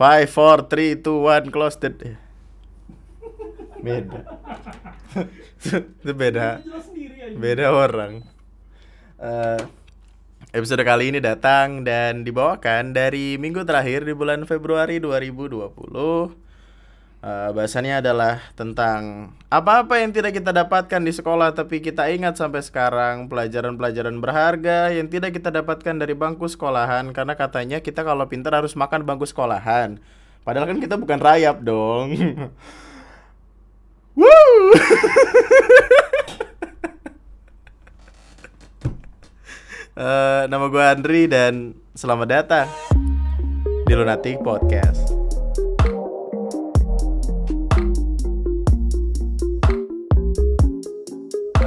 Five, four, three, two, one, close the Beda. Itu beda. Beda orang. Eh, Episode kali ini datang dan dibawakan dari minggu terakhir di bulan Februari 2020 Eh, Bahasannya adalah tentang apa-apa yang tidak kita dapatkan di sekolah tapi kita ingat sampai sekarang Pelajaran-pelajaran berharga yang tidak kita dapatkan dari bangku sekolahan Karena katanya kita kalau pintar harus makan bangku sekolahan Padahal kan kita bukan rayap dong! Eh, nama gue Andri dan selamat datang di Lunatic Podcast.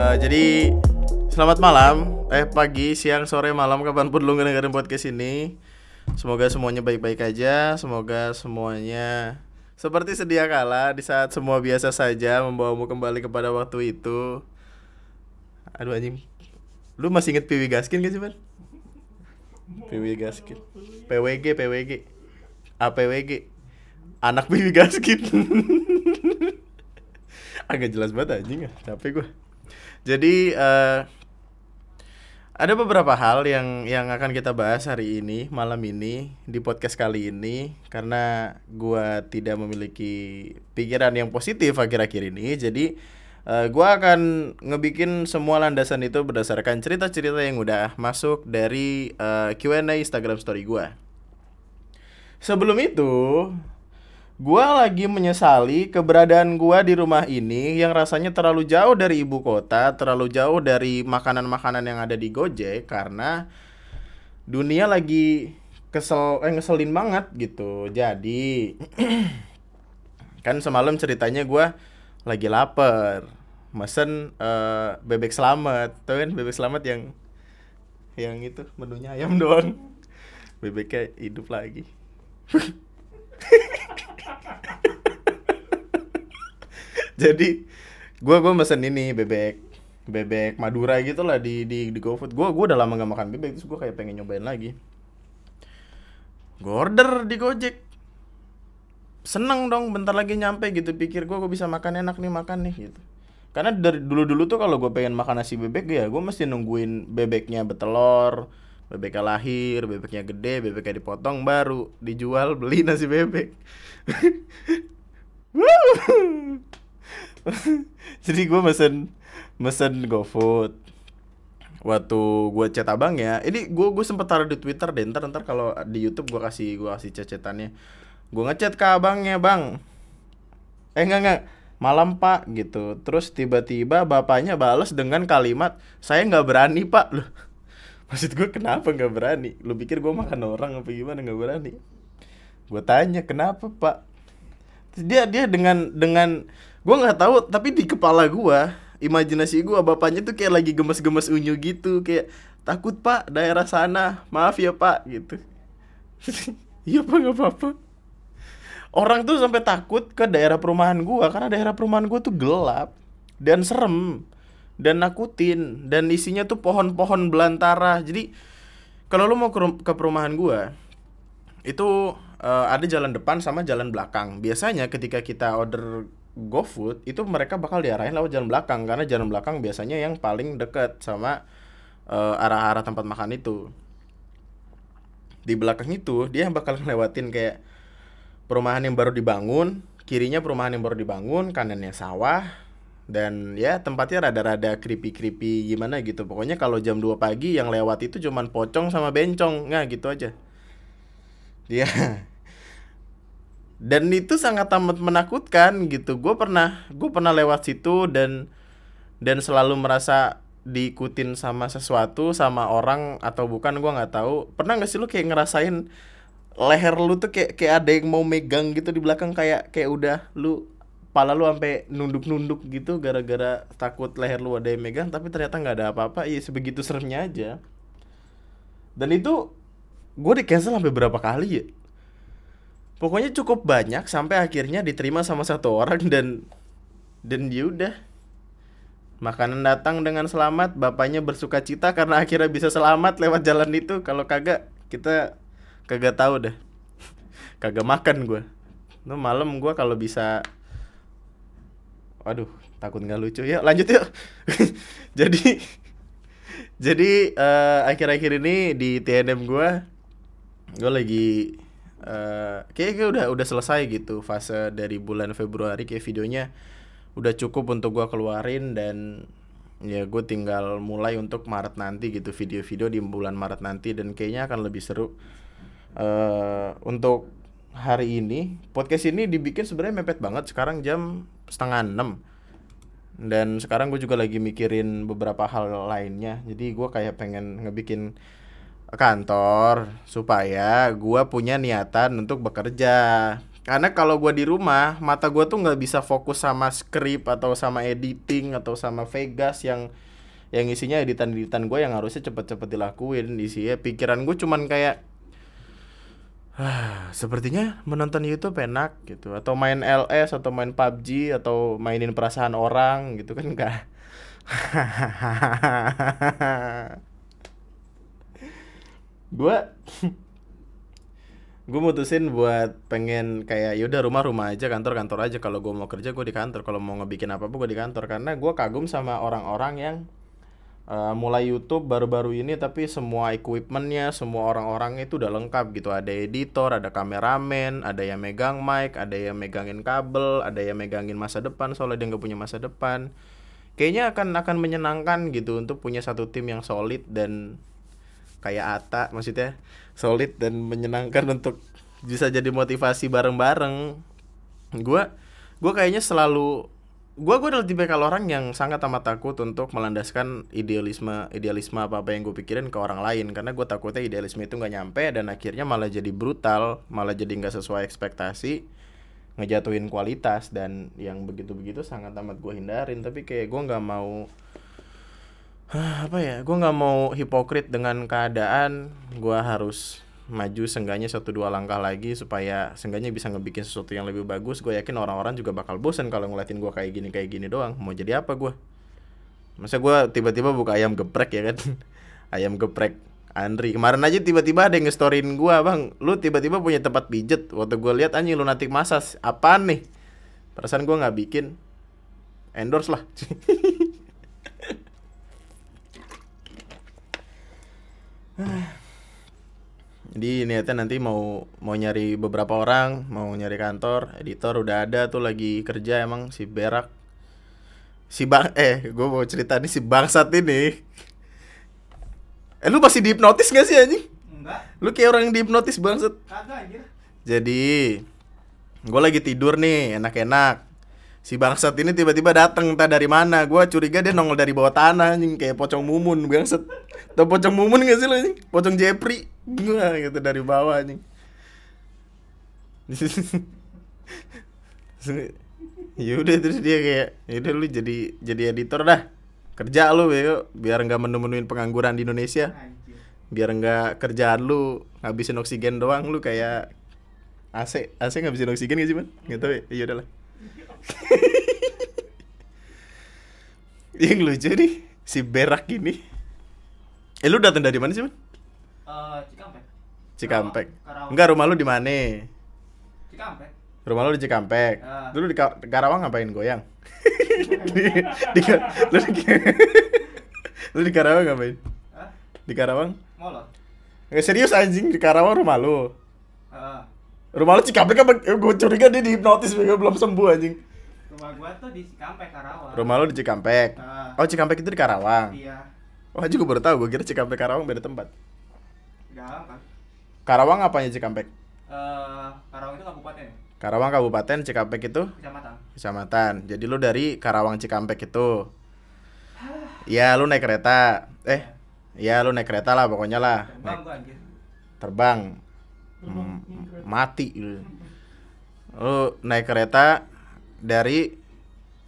Eh, jadi selamat malam, eh pagi, siang, sore, malam kapan pun lu ngedengerin podcast ini. Semoga semuanya baik-baik aja, semoga semuanya seperti sedia kala di saat semua biasa saja membawamu kembali kepada waktu itu. Aduh anjing, lu masih inget Piwi Gaskin gak sih, Ban? Piwi Gaskin. PWG, PWG. APWG. Anak Piwi Gaskin. Agak jelas banget anjing, capek gua. Jadi eh ada beberapa hal yang yang akan kita bahas hari ini, malam ini di podcast kali ini karena gua tidak memiliki pikiran yang positif akhir-akhir ini. Jadi eh, gua akan ngebikin semua landasan itu berdasarkan cerita-cerita yang udah masuk dari eh, Q&A Instagram story gua. Sebelum itu, gua lagi menyesali keberadaan gua di rumah ini yang rasanya terlalu jauh dari ibu kota, terlalu jauh dari makanan-makanan yang ada di Gojek karena dunia lagi kesel eh ngeselin banget gitu. Jadi kan semalam ceritanya gua lagi lapar. Mesen eh, bebek selamat. Tahu kan bebek selamat yang yang itu menunya ayam doang. Bebeknya hidup lagi. Jadi gua gua mesen ini bebek bebek Madura gitu lah di di di GoFood. Gua gua udah lama gak makan bebek terus gua kayak pengen nyobain lagi. Gua order di Gojek. Seneng dong bentar lagi nyampe gitu pikir gua gua bisa makan enak nih makan nih gitu. Karena dari dulu-dulu tuh kalau gue pengen makan nasi bebek ya gue mesti nungguin bebeknya betelor, bebeknya lahir, bebeknya gede, bebeknya dipotong baru dijual beli nasi bebek. Jadi gue mesen mesen GoFood. Waktu gue chat abang ya, ini gue gue sempet taruh di Twitter deh. Ntar ntar kalau di YouTube gue kasih gue kasih chat-chatannya. Gue ngechat ke abangnya bang. Eh enggak enggak malam pak gitu. Terus tiba-tiba bapaknya balas dengan kalimat saya nggak berani pak loh. Maksud gue kenapa nggak berani? Lu pikir gue makan orang apa gimana nggak berani? Gue tanya kenapa pak? Dia dia dengan dengan gue nggak tahu tapi di kepala gue imajinasi gue bapaknya tuh kayak lagi gemes-gemes unyu gitu kayak takut pak daerah sana maaf ya pak gitu. Iya pak nggak apa-apa. Orang tuh sampai takut ke daerah perumahan gua karena daerah perumahan gua tuh gelap dan serem dan nakutin dan isinya tuh pohon-pohon belantara. Jadi kalau lu mau ke, ke perumahan gua itu eh, ada jalan depan sama jalan belakang. Biasanya ketika kita order GoFood itu mereka bakal diarahin lewat jalan belakang karena jalan belakang biasanya yang paling deket sama eh, arah-arah tempat makan itu di belakang itu dia bakal ngelewatin kayak perumahan yang baru dibangun, kirinya perumahan yang baru dibangun, kanannya sawah dan ya tempatnya rada-rada creepy-creepy gimana gitu. Pokoknya kalau jam 2 pagi yang lewat itu cuman pocong sama bencong. Nah, gitu aja. Dia dan itu sangat amat menakutkan gitu. Gue pernah gue pernah lewat situ dan dan selalu merasa diikutin sama sesuatu sama orang atau bukan gue nggak tahu. Pernah nggak sih lu kayak ngerasain leher lu tuh kayak kayak ada yang mau megang gitu di belakang kayak kayak udah lu pala lu sampai nunduk-nunduk gitu gara-gara takut leher lu ada yang megang tapi ternyata nggak ada apa-apa. Ya sebegitu seremnya aja. Dan itu gue di cancel sampai berapa kali ya pokoknya cukup banyak sampai akhirnya diterima sama satu orang dan dan ya udah makanan datang dengan selamat bapaknya bersuka cita karena akhirnya bisa selamat lewat jalan itu kalau kagak kita kagak tahu dah kagak makan gue Itu malam gue kalau bisa Waduh, takut nggak lucu ya. Lanjut yuk. jadi jadi eh, akhir-akhir ini di TNM gue gue lagi eh kayaknya udah udah selesai gitu fase dari bulan Februari kayak videonya udah cukup untuk gua keluarin dan ya gue tinggal mulai untuk Maret nanti gitu video-video di bulan Maret nanti dan kayaknya akan lebih seru. Eh untuk hari ini podcast ini dibikin sebenarnya mepet banget sekarang jam setengah enam. Dan sekarang gue juga lagi mikirin beberapa hal lainnya jadi gue kayak pengen ngebikin kantor supaya gue punya niatan untuk bekerja. Karena kalau gue di rumah mata gue tuh nggak bisa fokus sama skrip atau sama editing atau sama Vegas yang yang isinya editan-editan gue yang harusnya cepet-cepet dilakuin isinya pikiran gue cuman kayak Ah, sepertinya menonton YouTube enak gitu. Atau main LS atau main PUBG atau mainin perasaan orang gitu kan enggak. Gua gue mutusin buat pengen kayak yaudah rumah rumah aja kantor kantor aja. Kalau gue mau kerja gue di kantor. Kalau mau ngebikin apa apa gue di kantor. Karena gue kagum sama orang-orang yang uh, mulai YouTube baru-baru ini tapi semua equipmentnya semua orang-orang itu udah lengkap gitu. Ada editor ada kameramen ada yang megang mic ada yang megangin kabel ada yang megangin masa depan soalnya dia nggak punya masa depan. Kayaknya akan akan menyenangkan gitu untuk punya satu tim yang solid dan kayak Ata maksudnya solid dan menyenangkan untuk bisa jadi motivasi bareng-bareng. Gua gua kayaknya selalu gua gua adalah tipe kalau orang yang sangat amat takut untuk melandaskan idealisme idealisme apa apa yang gue pikirin ke orang lain. Karena gue takutnya idealisme itu nggak nyampe dan akhirnya malah jadi brutal malah jadi nggak sesuai ekspektasi ngejatuhin kualitas dan yang begitu begitu sangat amat gue hindarin. Tapi kayak gue nggak mau apa ya? Gue nggak mau hipokrit dengan keadaan. Gue harus maju seenggaknya satu dua langkah lagi supaya seenggaknya bisa ngebikin sesuatu yang lebih bagus. Gue yakin orang-orang juga bakal bosen kalau ngeliatin gue kayak gini kayak gini doang. Mau jadi apa gue masa gue tiba-tiba buka ayam geprek ya kan? Ayam geprek Andri. Kemarin aja tiba-tiba ada yang nge-storyin gue bang lu tiba-tiba punya tempat pijet. Waktu gue lihat anjing lunatic masas apaan nih? Perasaan gue nggak bikin. Endorse lah Jadi niatnya nanti mau mau nyari beberapa orang, mau nyari kantor, editor udah ada tuh lagi kerja emang si Berak. Si Bang eh gue mau cerita nih si bangsat ini. Eh lu masih dihipnotis gak sih anjing? Enggak, Lu kayak orang yang dihipnotis bangsat. kagak anjir. Jadi gue lagi tidur nih enak-enak. Si bangsat ini tiba-tiba datang entah dari mana. Gua curiga dia nongol dari bawah tanah anjing kayak pocong mumun bangsat. Tau pocong mumun gak sih lu anjing? Pocong Jepri. Gua gitu dari bawah anjing. ya udah terus dia kayak ya udah lu jadi jadi editor dah. Kerja lu ya biar nggak menu-menuin pengangguran di Indonesia biar nggak kerjaan lu ngabisin oksigen doang lu kayak AC AC ngabisin oksigen gak sih man nggak tahu ya iya udahlah yang lucu nih si berak ini eh lu datang dari mana sih man Eh, Cikampek. Cikampek Karawang. enggak rumah lu di mana Cikampek. rumah lu di Cikampek Ah. dulu di Ka- Karawang ngapain goyang di, lu di, lu di Karawang ngapain Hah? di Karawang Molot. Nggak serius anjing di Karawang rumah lu Heeh. Rumah lu Cikampek apa? Gue curiga dia dihipnotis belum sembuh anjing. Rumah gua tuh di Cikampek Karawang. Rumah lu di Cikampek. Ah. Oh, Cikampek itu di Karawang. Iya. Wah, juga baru tahu. Gue kira Cikampek Karawang beda tempat. Dalam kan. Karawang apanya Cikampek? Eh, Karawang itu kabupaten, ya? Karawang kabupaten, Cikampek itu kecamatan. kecamatan. Jadi lu dari Karawang Cikampek itu. Iya, lu naik kereta. Eh, iya lu naik kereta lah pokoknya lah. Terbang Naik- gua anjir. terbang. Hmm, mati lu. Lu naik kereta dari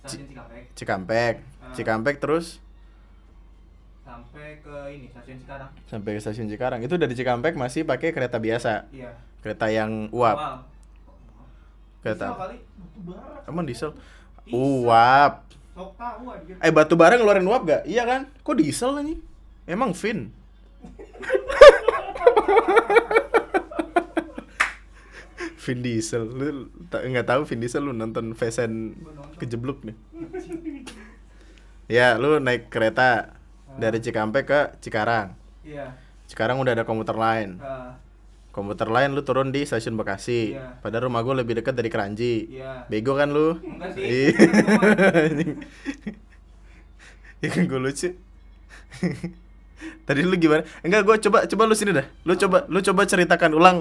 Stasiun Cikampek Cikampek. Ah. Cikampek terus sampai ke ini stasiun Cikarang. sampai ke stasiun Cikarang. Itu dari Cikampek masih pakai kereta biasa. Iya. Kereta yang uap. Wow. Kereta. Diesel kali. Emang diesel? Diesel. Uap. Sok tahu anjir. Eh batu bara ngeluarin uap gak? Iya kan? Kok diesel nih? Emang fin. Vin Diesel lu nggak tahu Vin Diesel lu nonton Vesen Gua nonton. kejeblok nih ya lu naik kereta dari Cikampek ke Cikarang Iya. Cikarang udah ada komuter lain Ah, komuter lain lu turun di stasiun Bekasi Iya. padahal rumah gue lebih dekat dari Keranji Iya. bego kan lu. Iya. Anjing. ya kan gue lucu tadi lu gimana enggak gue coba coba lu sini dah lu coba lu coba ceritakan ulang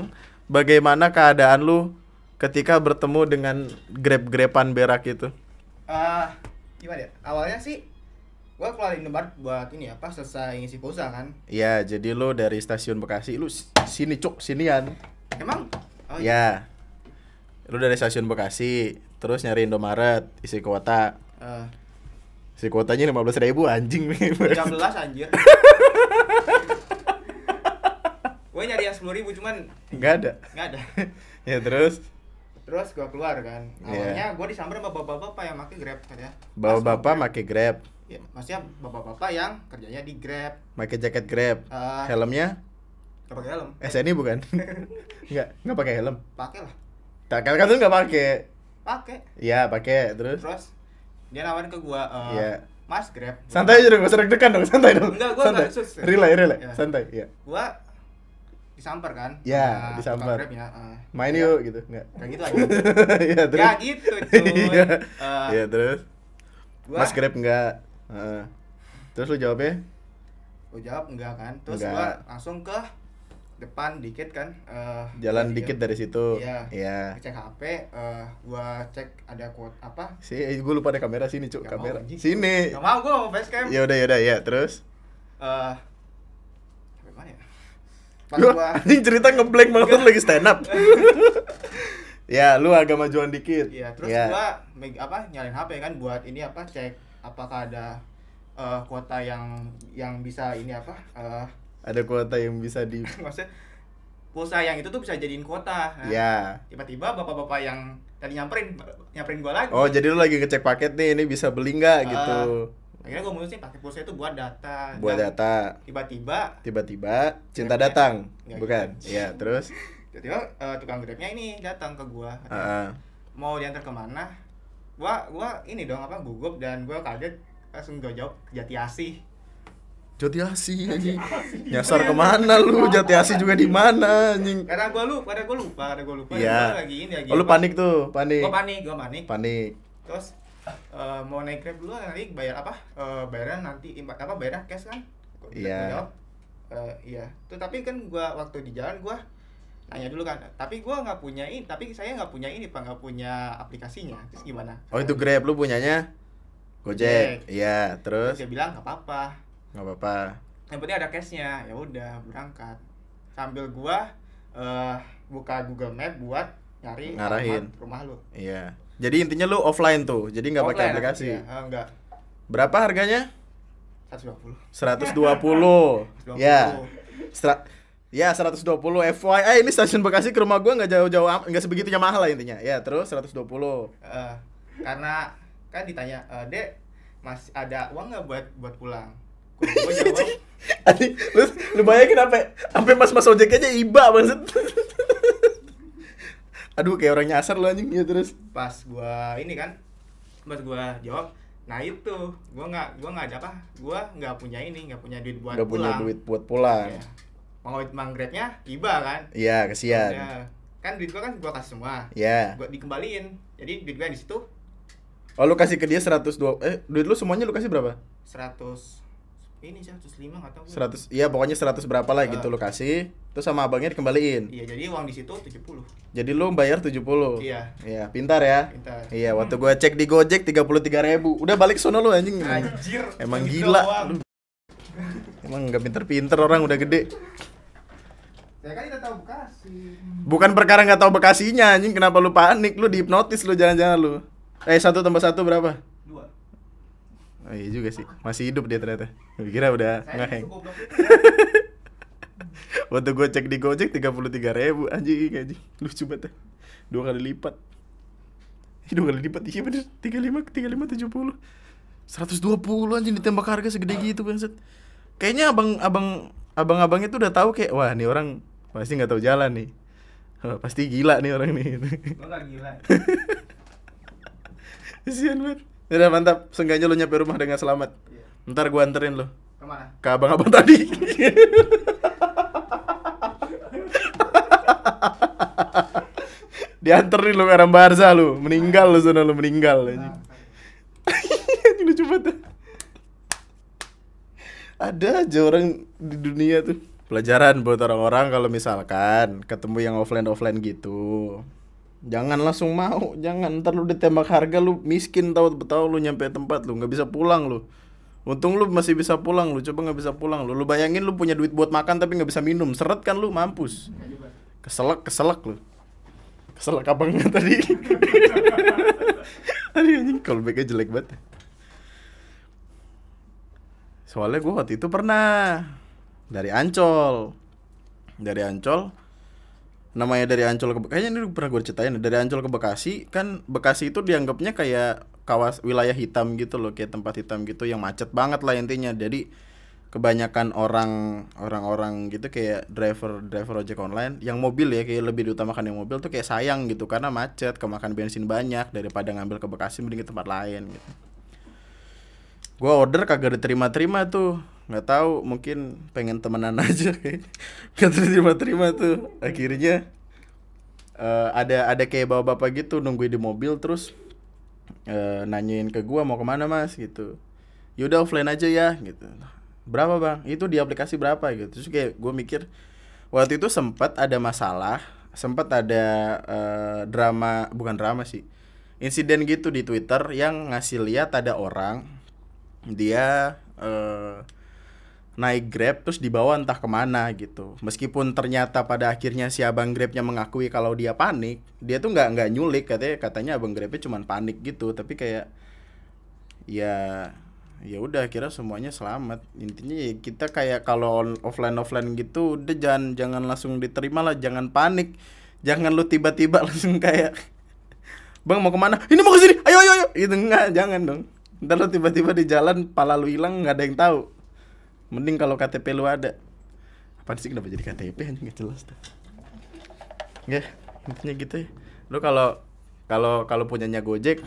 bagaimana keadaan lu ketika bertemu dengan grab grepan berak itu Ah, gimana ya? Awalnya sih gua keluar Indomaret buat ini apa selesai ngisi pulsa kan. Iya, jadi lu dari stasiun Bekasi, lu sini cuk, sinian. Emang oh, ya. Lu dari stasiun Bekasi, terus nyari Indomaret, isi kuota. Eh, Isi kuotanya 15.000 ribu anjing nih. 13 anjir. gue nyari yang 10 ribu cuman Enggak ada. nggak ada. ya terus Terus gua keluar kan. Iya. Awalnya gua disamber sama bapak-bapak yang pakai Grab katanya. bawa Pas bapak Grab, pakai Grab, ya, maksudnya bapak-bapak yang kerjanya di Grab. pakai jaket Grab. Eh, Helmnya nggak pakai helm. SNI bukan? Enggak, enggak pakai helm. Pakai lah. Tak kan kan lu enggak pakai. Pakai. Iya, pakai. Terus Terus dia nawarin ke gua eh, Iya. Mas Grab. santai aja dong, gak usah deg-degan dong, santai dong. Enggak, gua santai. nggak sus. Relay, relay, Ya. santai, iya. gua disamper kan Ya, sama disamper. tukang Grab ya, eh. Main Ya, yuk gitu, enggak. kayak gitu aja Iya, terus. ya gitu cuy Iya. Eh, Iya, terus. gua Mas Grab enggak. Heeh. Terus lu jawabnya? gua jawab enggak kan terus Enggak. gua langsung ke depan dikit kan eh, Jalan gua dikit dari situ. Iya. Iya. cek HP eh, gua cek ada quote apa Si, gue lupa ada kamera sini, Cuk. Nggak mau, Kamera. anjing. Sini. Gak mau gua mau facecam Ya udah, ya udah, ya. Terus. eh sampai mana ya pas Lu gua anjing cerita ngeblank malah lu lagi stand up. ya, lu agak majuan dikit. Iya, terus Ya. gua apa nyalain HP kan buat ini apa cek apakah ada eh, kuota yang yang bisa ini apa eh ada kuota yang bisa di maksudnya pulsa yang itu tuh bisa jadiin kuota. Nah, Ya. Tiba-tiba bapak-bapak yang tadi nyamperin nyamperin gua lagi. Oh, jadi lu lagi ngecek paket nih, ini bisa beli nggak Ah. gitu. Akhirnya gua mutusin pakai pulsa itu buat data. Buat Dan data. Tiba-tiba Tiba-tiba cinta Grabnya- datang. Nggak Bukan. Iya, terus. tiba-tiba eh, tukang grabnya ini datang ke gua. Heeh. Mau diantar ke mana? Gua gua ini dong apa gugup dan gua kaget langsung gua jawab Jati Asih. Jati Asih anjing. Nyasar ke mana lu? Jati Asih juga di mana anjing? Karena gua lupa, karena gua lupa, karena gua lupa. Iya. Gua lagi ini lagi. Oh, lu panik tuh, panik. Gua panik, gua panik. Panik. Terus eh, mau naik Grab dulu nanti bayar apa? Eh bayaran nanti impa- apa bayarnya cash kan? Iya. "Eh, iya. Tuh tapi kan gua waktu di jalan gua nanya dulu kan. Tapi gua nggak punya ini, tapi saya nggak punya ini, Pak, nggak punya aplikasinya. Terus gimana? Oh, itu Grab lu punyanya? Gojek. Iya, terus Terus dia bilang nggak apa-apa. nggak apa-apa. Yang penting ada cashnya. Ya udah berangkat. Sambil gua eh buka Google Map buat nyari Ngarahin. alamat rumah lu. Iya. Jadi intinya lu offline tuh. Jadi nggak pakai aplikasi. ya. Eh, enggak. Berapa harganya? 120. 120. 120. ya. Stra ya 120 FYI ini stasiun Bekasi ke rumah gua nggak jauh-jauh nggak sebegitunya mahal lah intinya. Ya, terus 120. Eh, karena kan ditanya, eh, Dek, masih ada uang nggak buat buat pulang? Gua, jawab, Anjing, lu, lu bayangin apa? Sampai mas-mas ojek aja iba banget. Aduh, kayak orang nyasar lu anjing ya terus. pas gua ini kan, pas gua jawab, nah itu, gua nggak gua nggak ada apa, gua nggak punya ini, nggak punya duit buat punya pulang. duit buat pulang. Iya. Mau manggrabnya iba kan? Iya, kesian. Udah. Kan duit gua kan gua kasih semua. Iya. Gua dikembaliin. Jadi duit gua di situ Oh, lu kasih ke dia 102. Eh, duit lu semuanya lu kasih berapa? 100 ini 105 nggak tahu. gua. 100. Iya, pokoknya 100 berapa lah gitu Ah. lu kasih. Terus sama abangnya dikembaliin. Iya, jadi uang di situ 70. Jadi lu bayar 70. Iya. Iya, pintar ya. Pintar. Iya, waktu gua cek di Gojek 33.000. Udah balik sono lu anjing. Anjir. Emang segitu gila. Lu. Emang nggak pinter-pinter orang udah gede. Ya kan kita tahu Bekasi. Bukan perkara nggak tahu Bekasinya anjing, kenapa lu panik? Lu dihipnotis lu jangan-jangan lu. Eh, satu tambah satu berapa? Oh, iya juga sih. Masih hidup dia ternyata. Gua kira udah ngeheng. Waktu gue cek di Gojek 33 ribu anjing anjing lucu banget ya. dua kali lipat dua kali lipat iya bener 35 35 70 120 anjing ditembak harga segede gitu bangsat kayaknya abang abang abang abangnya tuh udah tahu kayak wah nih orang pasti nggak tahu jalan nih Oh, pasti gila nih orang nih Gua gak gila. Kasian banget Udah mantap, seenggaknya lu nyampe rumah dengan selamat. Iya. Ntar gua anterin lu. Ke mana? Ke abang-abang tadi. Dianterin lu ke Aram Barza lu. Meninggal lu sana lu meninggal anjing. Anjing lucu banget. Ada aja orang di dunia tuh. Pelajaran buat orang-orang kalau misalkan ketemu yang offline-offline gitu Jangan langsung mau, jangan ntar lu ditembak harga lu miskin tahu tahu lu nyampe tempat lu nggak bisa pulang lu. Untung lu masih bisa pulang lu, coba nggak bisa pulang lu. Lu bayangin lu punya duit buat makan tapi nggak bisa minum, seret kan lu mampus. Keselak, keselak lu. Keselak abangnya tadi. tadi anjing callbacknya jelek banget. Soalnya gua waktu itu pernah dari Ancol. Dari Ancol namanya dari Ancol ke kayaknya ini pernah gue ceritain dari Ancol ke Bekasi kan Bekasi itu dianggapnya kayak kawas wilayah hitam gitu loh kayak tempat hitam gitu yang macet banget lah intinya. Jadi kebanyakan orang orang-orang gitu kayak driver driver ojek online yang mobil ya kayak lebih diutamakan yang mobil tuh kayak sayang gitu karena macet kemakan bensin banyak daripada ngambil ke Bekasi mending ke tempat lain gitu. Gua order kagak diterima-terima tuh nggak tahu mungkin pengen temenan aja kayak terima-terima tuh. Akhirnya eh, ada ada kayak bawa bapak gitu nungguin di mobil terus eh, nanyain ke gua mau ke mana mas? Gitu. Yaudah offline aja ya gitu. Berapa bang? Itu di aplikasi berapa gitu. Terus kayak gue mikir waktu itu sempat ada masalah sempat ada eh, drama bukan drama sih insiden gitu di Twitter yang ngasih lihat ada orang dia eh, naik Grab terus dibawa entah ke mana gitu. Meskipun ternyata pada akhirnya si abang Grabnya mengakui kalau dia panik, dia tuh nggak nggak nyulik. Katanya katanya abang Grabnya cuma panik gitu. Tapi kayak ya ya udah kira semuanya selamat. Intinya ya kita kayak kalau offline offline gitu udah jangan jangan langsung diterima lah. Jangan panik. Jangan lu tiba-tiba langsung kayak bang mau ke mana? Ini mau ke sini. Ayo ayo ayo. Itu enggak jangan dong. Ntar lu tiba-tiba di jalan pala lu hilang nggak ada yang tahu mending kalau KTP lu ada. Apa sih kenapa jadi KTP anjing? Nggak jelas tuh ya intinya gitu ya. Lu kalau kalau kalau punyanya Gojek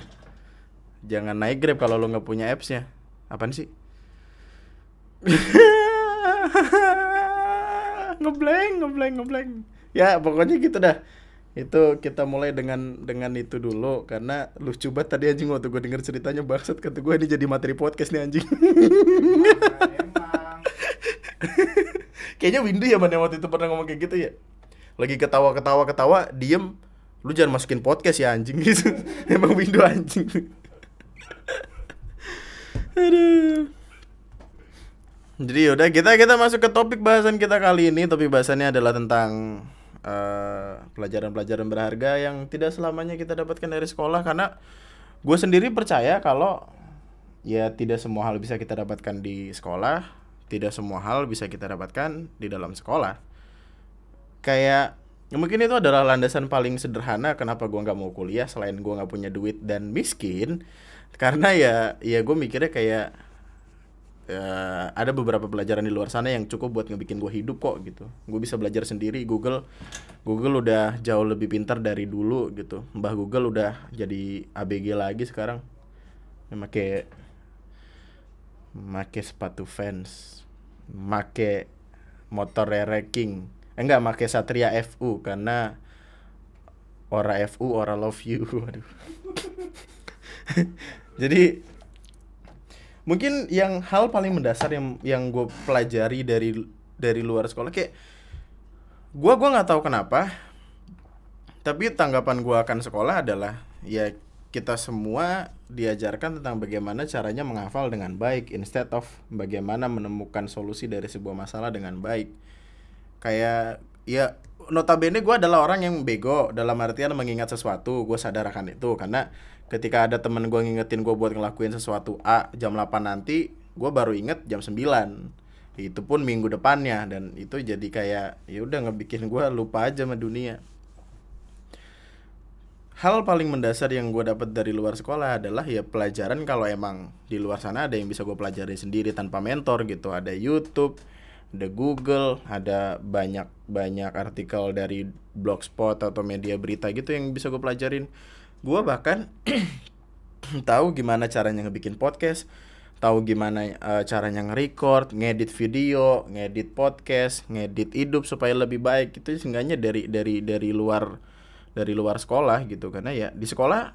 jangan naik Grab kalau lu nggak punya appsnya apaan sih? Ngeblank ngeblank ngeblank ya pokoknya gitu dah. Itu kita mulai dengan dengan itu dulu karena lucu banget tadi anjing waktu gue denger ceritanya bangsat kata gue ini jadi materi podcast nih anjing. Emang. Kayaknya Windu ya man yang waktu itu pernah ngomong kayak gitu ya. Lagi ketawa ketawa ketawa diem. Lu jangan masukin podcast ya anjing. Gitu. Emang Windu anjing. Aduh. Jadi yaudah kita kita masuk ke topik bahasan kita kali ini. Topik bahasannya adalah tentang eh, pelajaran-pelajaran berharga yang tidak selamanya kita dapatkan dari sekolah. Karena gue sendiri percaya kalau ya tidak semua hal bisa kita dapatkan di sekolah tidak semua hal bisa kita dapatkan di dalam sekolah. Kayak ya mungkin itu adalah landasan paling sederhana kenapa gua nggak mau kuliah selain gua nggak punya duit dan miskin. Karena ya ya gue mikirnya kayak ya, ada beberapa pelajaran di luar sana yang cukup buat ngebikin gue hidup kok gitu. Gue bisa belajar sendiri Google Google udah jauh lebih pintar dari dulu gitu. Mbah Google udah jadi ABG lagi sekarang. Make make sepatu fans. Make motor King eh, enggak make Satria FU karena ora FU ora love you. Waduh. jadi mungkin yang hal paling mendasar yang yang gue pelajari dari dari luar sekolah kayak gue gua nggak tahu kenapa tapi tanggapan gue akan sekolah adalah ya kita semua diajarkan tentang bagaimana caranya menghafal dengan baik instead of bagaimana menemukan solusi dari sebuah masalah dengan baik. Kayak ya notabene gue adalah orang yang bego dalam artian mengingat sesuatu gue sadar akan itu. Karena ketika ada temen gue ngingetin gue buat ngelakuin sesuatu A jam 8 nanti gue baru inget jam 9 itu pun minggu depannya dan itu jadi kayak ya udah ngebikin gue lupa aja sama dunia hal paling mendasar yang gue dapat dari luar sekolah adalah ya pelajaran kalau emang di luar sana ada yang bisa gue pelajari sendiri tanpa mentor gitu. Ada YouTube ada Google ada banyak banyak artikel dari blogspot atau media berita gitu yang bisa gue pelajarin. Gue bahkan tahu gimana caranya ngebikin podcast tahu gimana eh, caranya nge-record, ngedit video, ngedit podcast, ngedit hidup supaya lebih baik. Itu seenggaknya dari dari dari luar dari luar sekolah gitu karena ya di sekolah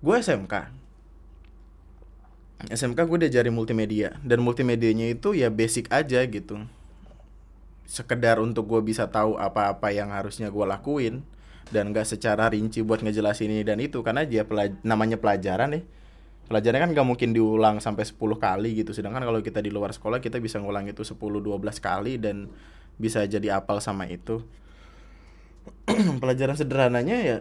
gue SMK SMK gue diajari multimedia dan multimedianya itu ya basic aja gitu. Sekedar untuk gue bisa tahu apa-apa yang harusnya gue lakuin dan gak secara rinci buat ngejelasin ini dan itu karena dia pelaj- namanya pelajaran nih pelajarannya kan gak mungkin diulang sampai 10 kali gitu sedangkan kalau kita di luar sekolah kita bisa ngulang itu 10-12 kali dan bisa jadi apal sama itu pelajaran sederhananya ya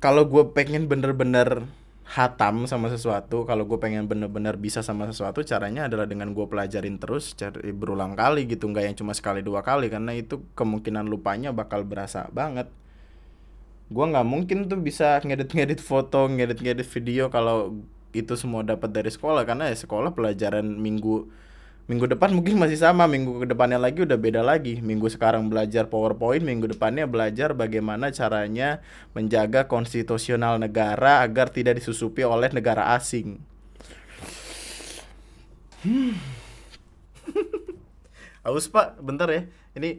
kalau gue pengen bener-bener hatam sama sesuatu kalau gue pengen bener-bener bisa sama sesuatu caranya adalah dengan gue pelajarin terus cari berulang kali gitu nggak yang cuma sekali dua kali karena itu kemungkinan lupanya bakal berasa banget. Gue nggak mungkin tuh bisa ngedit-ngedit foto ngedit-ngedit video kalau itu semua dapat dari sekolah karena ya sekolah pelajaran minggu minggu depan mungkin masih sama minggu ke depannya lagi udah beda lagi. Minggu sekarang belajar powerpoint minggu depannya belajar bagaimana caranya menjaga konstitusional negara agar tidak disusupi oleh negara asing. Hmm. Aus pak bentar ya. Ini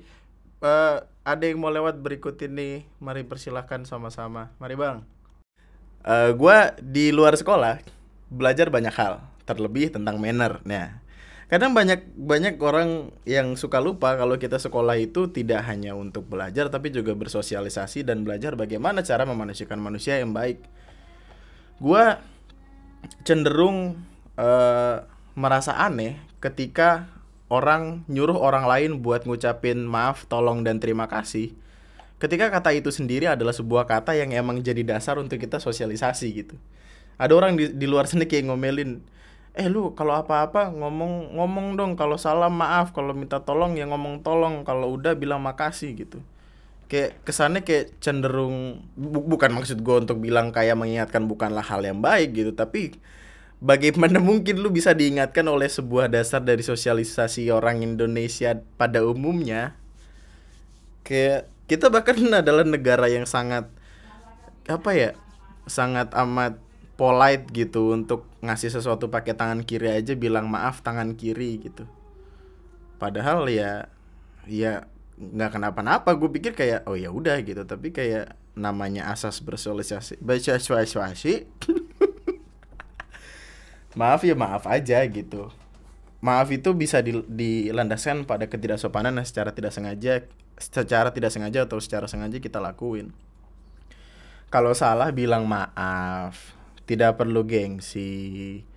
eh, ada yang mau lewat berikut ini. Mari persilahkan sama-sama. Mari bang. Eh gua di luar sekolah belajar banyak hal, terlebih tentang manner. Nah, kadang banyak banyak orang yang suka lupa kalau kita sekolah itu tidak hanya untuk belajar tapi juga bersosialisasi dan belajar bagaimana cara memanusiakan manusia yang baik. Gua cenderung eh, merasa aneh ketika orang nyuruh orang lain buat ngucapin maaf, tolong dan terima kasih ketika kata itu sendiri adalah sebuah kata yang emang jadi dasar untuk kita sosialisasi gitu. Ada orang di, di luar sana kayak ngomelin, eh lu kalau apa-apa ngomong ngomong dong. Kalau salah maaf. Kalau minta tolong ya ngomong tolong. Kalau udah bilang makasih gitu. Kayak kesannya kayak cenderung bu- bukan maksud gue untuk bilang kayak mengingatkan bukanlah hal yang baik gitu. Tapi bagaimana mungkin lu bisa diingatkan oleh sebuah dasar dari sosialisasi orang Indonesia pada umumnya? Kayak kita bahkan adalah negara yang sangat apa ya sangat amat polite gitu untuk ngasih sesuatu pakai tangan kiri aja bilang maaf tangan kiri gitu. Padahal ya ya nggak kenapa-napa. Gue pikir kayak oh ya udah gitu. Tapi kayak namanya asas bersosialisasi bersosialisasi. Maaf ya maaf aja gitu. Maaf itu bisa di- dilandaskan pada ketidaksopanan secara tidak sengaja secara tidak sengaja atau secara sengaja kita lakuin. Kalau salah bilang maaf tidak perlu gengsi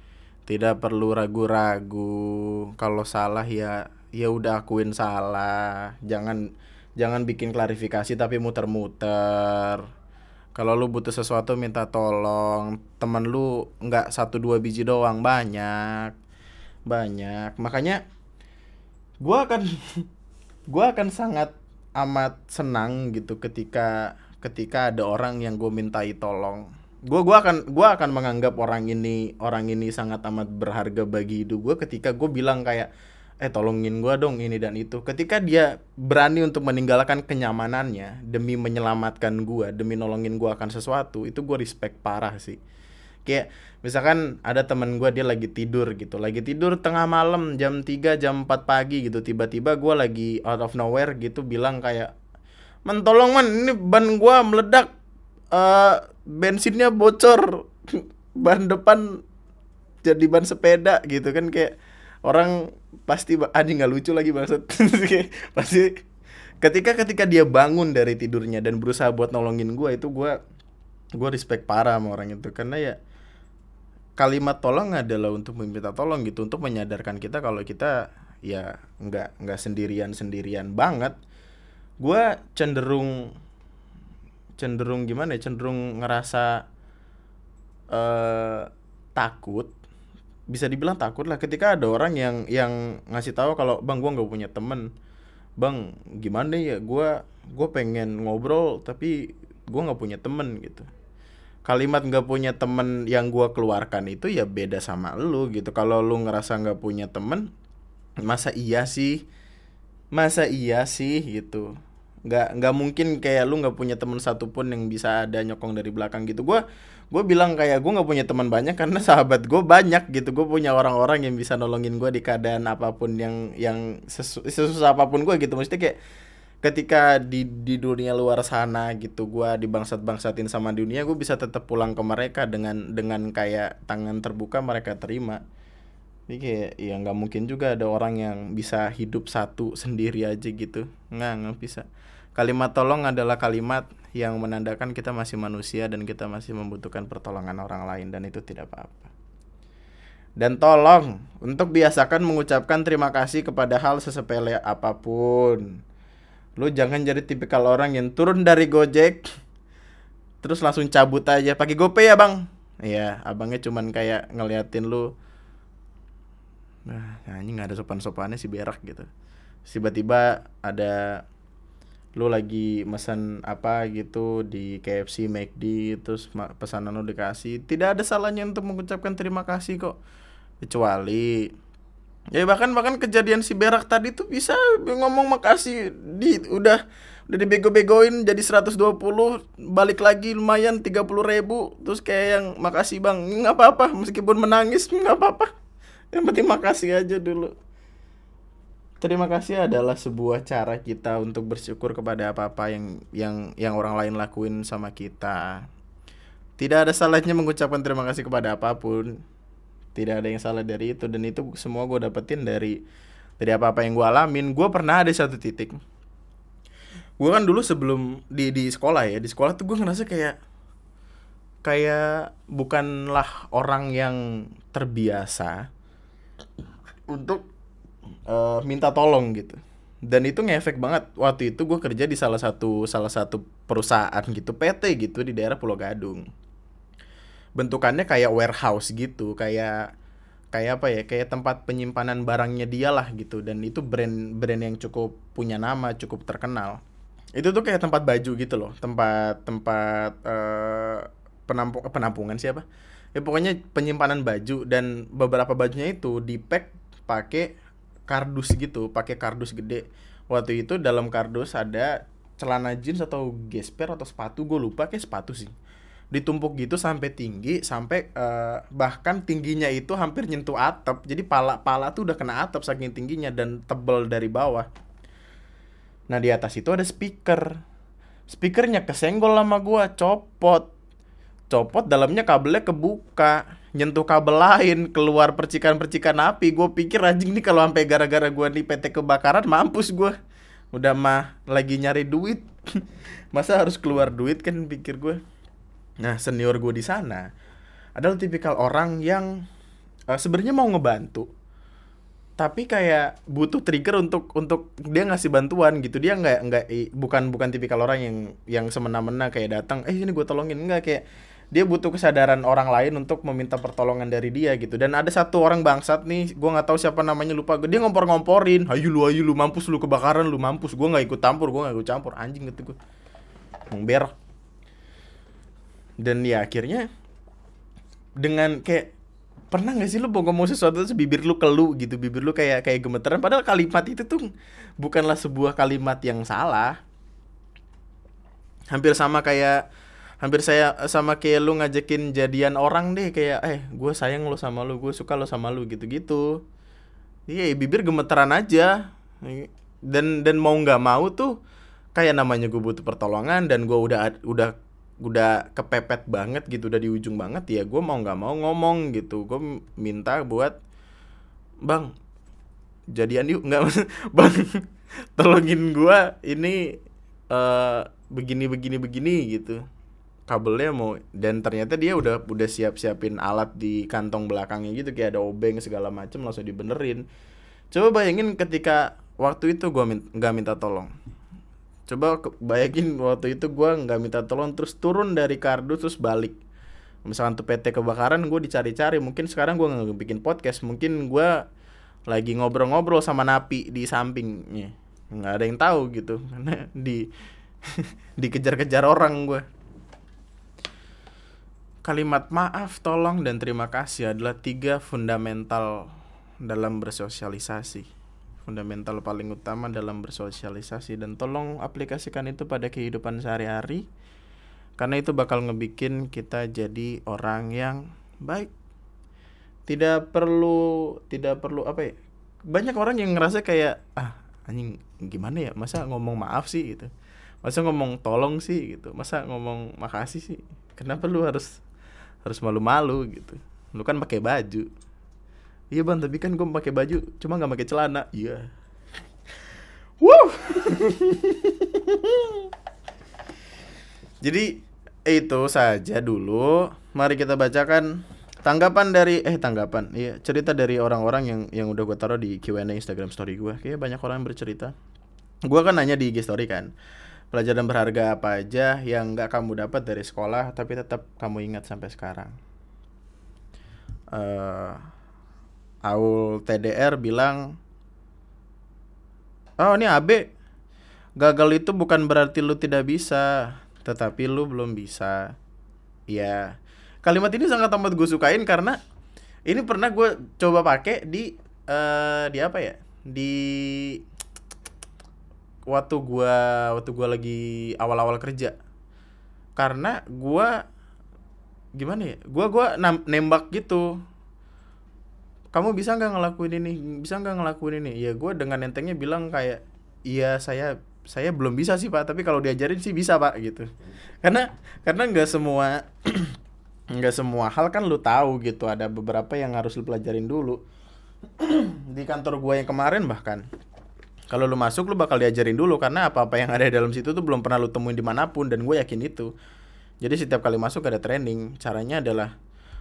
tidak perlu ragu-ragu. Kalau salah ya ya udah akuin salah. Jangan jangan bikin klarifikasi tapi muter-muter. Kalau lu butuh sesuatu minta tolong. Temen lu nggak satu dua biji doang banyak banyak. Makanya gua akan gua akan sangat amat senang gitu ketika ketika ada orang yang gue mintai tolong gue gua akan gua akan menganggap orang ini orang ini sangat amat berharga bagi hidup gue ketika gue bilang kayak eh tolongin gua dong ini dan itu. Ketika dia berani untuk meninggalkan kenyamanannya demi menyelamatkan gua demi nolongin gua akan sesuatu itu gue respect parah sih. Kayak misalkan ada temen gua dia lagi tidur gitu lagi tidur tengah malam jam 3 jam 4 pagi gitu tiba-tiba gua lagi out of nowhere gitu bilang kayak man tolong ini ban gua meledak eh bensinnya bocor. Ban depan jadi ban sepeda gitu kan kayak orang pasti anjing nggak lucu lagi maksud. Pasti ketika ketika dia bangun dari tidurnya dan berusaha buat nolongin gua itu gua gue respect parah sama orang itu. Karena ya kalimat tolong adalah untuk meminta tolong gitu untuk menyadarkan kita kalau kita ya nggak nggak sendirian sendirian banget. Gue cenderung cenderung gimana ya cenderung ngerasa eh takut. Bisa dibilang takut lah ketika ada orang yang yang ngasih tahu kalau bang gua nggak punya temen. Bang gimana ya gua gue pengen ngobrol tapi gua nggak punya temen gitu. Kalimat nggak punya temen yang gua keluarkan itu ya beda sama lu gitu. Kalau lu ngerasa nggak punya temen masa iya sih? Masa iya sih gitu nggak nggak mungkin kayak lu nggak punya teman satupun yang bisa ada nyokong dari belakang gitu. Gue gue bilang kayak gue nggak punya teman banyak karena sahabat gue banyak gitu. Gue punya orang-orang yang bisa nolongin gue di keadaan apa pun yang yang sesu, sesusah apa pun gue gitu. Mesti kayak ketika di di dunia luar sana gitu gue di bangsat bangsatin sama dunia gue bisa tetap pulang ke mereka dengan dengan kayak tangan terbuka mereka terima. Jadi kayak ya nggak mungkin juga ada orang yang bisa hidup satu sendiri aja gitu. Nggak nggak bisa kalimat tolong adalah kalimat yang menandakan kita masih manusia dan kita masih membutuhkan pertolongan orang lain dan itu tidak apa-apa. Dan tolong untuk biasakan mengucapkan terima kasih kepada hal sesepele apa pun. Lu jangan jadi tipikal orang yang turun dari Gojek terus langsung cabut aja. Pakai GoPay ya bang. Iya abangnya cuman kayak ngeliatin lu. Nah ini nggak ada sopan-sopannya si berak gitu. Tiba-tiba ada lu lagi pesan apa gitu di KFC McD terus pesanan lu dikasih. Tidak ada salahnya untuk mengucapkan terima kasih kok. Kecuali ya bahkan bahkan kejadian si berak tadi tuh bisa ngomong makasih di udah udah dibego-begoin jadi 120 balik lagi lumayan 30 ribu terus kayak yang makasih bang. Nggak apa-apa meskipun menangis nggak apa-apa. Yang penting makasih aja dulu terima kasih adalah sebuah cara kita untuk bersyukur kepada apa-apa yang yang yang orang lain lakuin sama kita. Tidak ada salahnya mengucapkan terima kasih kepada apa pun. Tidak ada yang salah dari itu dan itu semua gue dapetin dari dari apa apa yang gue alamin. Gue pernah ada satu titik. Gue kan dulu sebelum di di sekolah ya di sekolah tuh gue ngerasa kayak kayak bukanlah orang yang terbiasa untuk uh, minta tolong gitu. Dan itu ngefek banget. Waktu itu gue kerja di salah satu salah satu perusahaan gitu PT gitu di daerah Pulau Gadung. Bentukannya kayak warehouse gitu kayak kayak apa ya kayak tempat penyimpanan barangnya dia lah gitu. Dan itu brand brand yang cukup punya nama cukup terkenal. Itu tuh kayak tempat baju gitu loh tempat tempat uh, penampung penampungan siapa? Ya pokoknya penyimpanan baju dan beberapa bajunya itu di pack pakai kardus gitu pakai kardus gede. Waktu itu dalam kardus ada celana jeans atau gesper atau sepatu gue lupa kayak sepatu sih. Ditumpuk gitu sampai tinggi sampai uh, bahkan tingginya itu hampir nyentuh atap. Jadi pala pala tuh udah kena atap saking tingginya dan tebel dari bawah. Nah di atas itu ada speaker. Speakernya kesenggol sama gua copot. Copot dalamnya kabelnya kebuka nyentuh kabel lain keluar percikan-percikan api. Gue pikir anjing nih kalau sampai gara-gara gua di PT kebakaran mampus gua. Udah mah lagi nyari duit. Masa harus keluar duit kan pikir gue Nah, senior gue di sana adalah tipikal orang yang uh, sebenarnya mau ngebantu, tapi kayak butuh trigger untuk untuk dia ngasih bantuan gitu. Dia nggak nggak bukan bukan tipikal orang yang yang semena-mena kayak datang, eh ini gue tolongin. Nggak kayak dia butuh kesadaran orang lain untuk meminta pertolongan dari dia gitu. Dan ada satu orang bangsat nih gue nggak tahu siapa namanya lupa dia ngompor-ngomporin. Ayo lu ayo lu mampus lu kebakaran lu mampus. Gue nggak ikut campur gue nggak ikut campur. Anjing gitu gue berak. Dan ya akhirnya dengan kayak pernah gak sih lu mau ngomong sesuatu terus bibir lu kelu gitu bibir lu kayak kayak gemeteran. Padahal kalimat itu tuh bukanlah sebuah kalimat yang salah. Hampir sama kayak hampir saya sama kayak lu ngajakin jadian orang deh kayak eh gue sayang lo sama lu gue suka lo sama lu gitu gitu iya bibir gemeteran aja. Dan dan mau nggak mau tuh kayak namanya gue butuh pertolongan dan gue udah udah udah kepepet banget gitu udah di ujung banget ya gue mau nggak mau ngomong gitu. Gue minta buat bang jadian yuk. Nggak bang tolongin gue ini uh, begini begini begini gitu kabelnya mau dan ternyata dia udah udah siap siapin alat di kantong belakangnya gitu kayak ada obeng segala macem langsung dibenerin. Coba bayangin ketika waktu itu gue nggak min minta tolong. Coba bayangin waktu itu gue nggak minta tolong terus turun dari kardus terus balik. Misalkan tuh PT kebakaran gue dicari-cari. Mungkin sekarang gue nggak bikin podcast mungkin gue lagi ngobrol-ngobrol sama napi di sampingnya. Nggak ada yang tahu gitu karena di dikejar-kejar orang gue kalimat maaf tolong dan terima kasih adalah tiga fundamental dalam bersosialisasi. Fundamental paling utama dalam bersosialisasi dan tolong aplikasikan itu pada kehidupan sehari-hari karena itu bakal ngebikin kita jadi orang yang baik. Tidak perlu tidak perlu apa ya banyak orang yang ngerasa kayak ah anjing gimana ya masa ngomong maaf sih? gitu. Masa ngomong tolong sih gitu masa ngomong makasih sih? Kenapa lu harus harus malu-malu gitu. Lu kan pakai baju. Iya bang tapi kan gue pakai baju cuma nggak pakai celana. Iya. Wuh. jadi itu saja dulu. Mari kita bacakan tanggapan dari eh tanggapan iya cerita dari orang-orang yang yang udah gue taruh di Q&A Instagram story gue kayak banyak orang yang bercerita. Gue kan nanya di IG story kan pelajaran berharga apa aja yang nggak kamu dapat dari sekolah tapi tetap kamu ingat sampai sekarang? Eh Aul TDR bilang Oh ini AB Gagal itu bukan berarti lu tidak bisa Tetapi lu belum bisa. Ya Kalimat ini sangat amat gue sukain karena Ini pernah gue coba pakai di eh Di apa ya? Di Waktu gua Waktu gua lagi awal-awal kerja. Karena gua Gimana ya Gua gua nembak gitu. Kamu bisa nggak ngelakuin ini? Bisa nggak ngelakuin ini? Ya gue dengan entengnya bilang kayak iya saya saya belum bisa sih pak. Tapi kalau diajarin sih bisa pak gitu. Karena karena nggak semua nggak semua hal kan lu tahu gitu. Ada beberapa yang harus lu pelajarin dulu. Di kantor gue yang kemarin bahkan kalau lu masuk lu bakal diajarin dulu karena apa apa yang ada di dalam situ tuh belum pernah lu temuin di mana pun dan gue yakin itu. Jadi setiap kali masuk ada training caranya adalah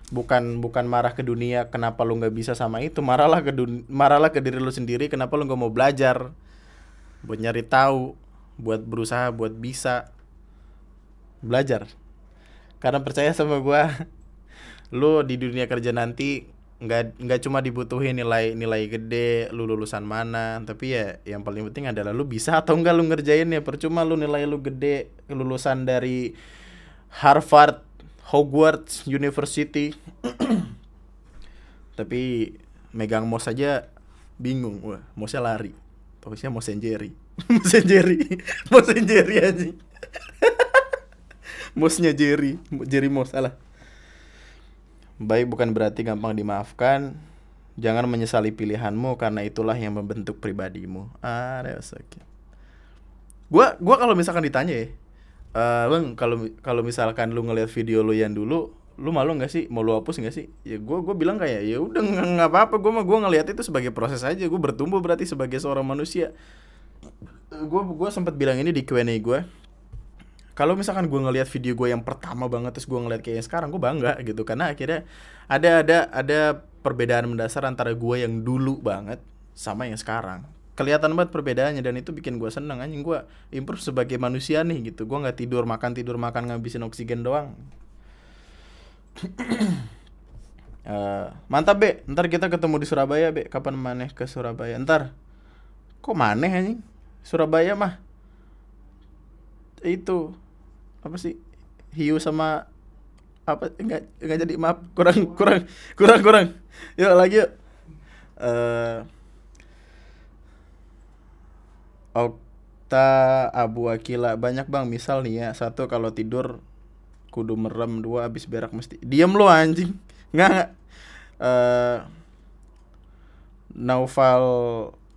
bukan bukan marah ke dunia kenapa lu nggak bisa sama itu marahlah ke dun marahlah ke diri lu sendiri kenapa lu nggak mau belajar? Buat nyari tahu buat berusaha buat bisa belajar. Karena percaya sama gua lu di dunia kerja nanti nggak nggak cuma dibutuhin nilai nilai gede lu lulusan mana tapi ya yang paling penting adalah lu bisa atau enggak lu ngerjainnya percuma lu nilai lu gede lulusan dari Harvard Hogwarts University. Tapi megang mouse aja bingung. Wah mouse lari. Fokusnya and Jerry. And Jerry. And Jerry aja. Mouse-nya Jerry. Jerry mouse salah baik bukan berarti gampang dimaafkan. Jangan menyesali pilihanmu karena itulah yang membentuk pribadimu. Ah okay. gua gua kalau misalkan ditanya ya Eh, bang kalau kalau misalkan lu ngeliat video lu yang dulu lu malu nggak sih? Mau lu hapus nggak sih? Ya gue gue bilang kayak ya udah nggak nggak apa-apa gue mah gue ngeliat itu sebagai proses aja. Gue bertumbuh berarti sebagai seorang manusia. Gue gue sempat bilang ini di Q&A gue kalau misalkan gue ngeliat video gue yang pertama banget terus gue ngeliat kayak yang sekarang gue bangga gitu. Karena akhirnya ada ada ada perbedaan mendasar antara gue yang dulu banget sama yang sekarang. Kelihatan banget perbedaannya dan itu bikin gue seneng. Anjing gue improve sebagai manusia nih gitu. Gue nggak tidur makan tidur makan ngabisin oksigen doang. Eh, mantap be. Ntar kita ketemu di Surabaya be. Kapan maneh ke Surabaya? Ntar. Kok maneh anjing? Surabaya mah. Itu apa sih hiu sama apa enggak enggak jadi maaf kurang kurang kurang kurang. Yuk lagi yuk. Eh Okta Abu Akila banyak bang misal nih ya satu kalau tidur kudu merem dua abis berak mesti. Diem lo anjing. Nggak nggak. Eh Naufal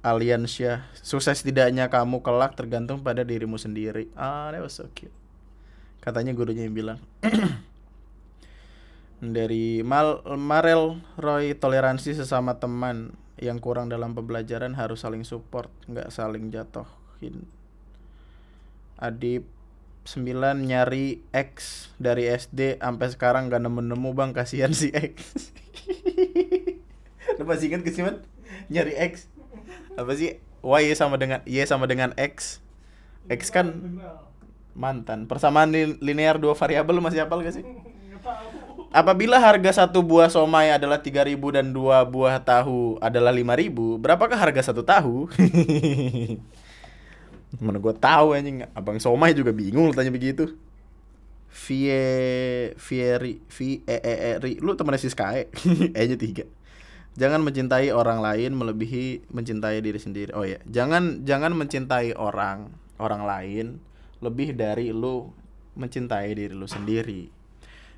Aliansyah sukses tidaknya kamu kelak tergantung pada dirimu sendiri. Ah that was so cute katanya gurunya yang bilang. Dari Mal Marel Roy toleransi sesama teman yang kurang dalam pembelajaran harus saling support nggak saling jatuhin Adip 9 nyari X dari SD sampai sekarang gak nemu-nemu bang. Kasihan si X. Lu masih inget ke sih man? Nyari X. Apa sih? Y sama dengan Y sama dengan X. X kan mantan persamaan li- linear dua variabel masih hafal gak sih Apabila harga satu buah somai adalah 3000 dan dua buah tahu adalah 5000, berapakah harga satu tahu? Mana gua tahu anjing, Abang Somai juga bingung tanya begitu. Vie Fieri Vi E E E Ri. Lu temennya si Sky. E nya tiga Jangan mencintai orang lain melebihi mencintai diri sendiri. Oh ya, jangan jangan mencintai orang orang lain lebih dari lu mencintai diri lu sendiri.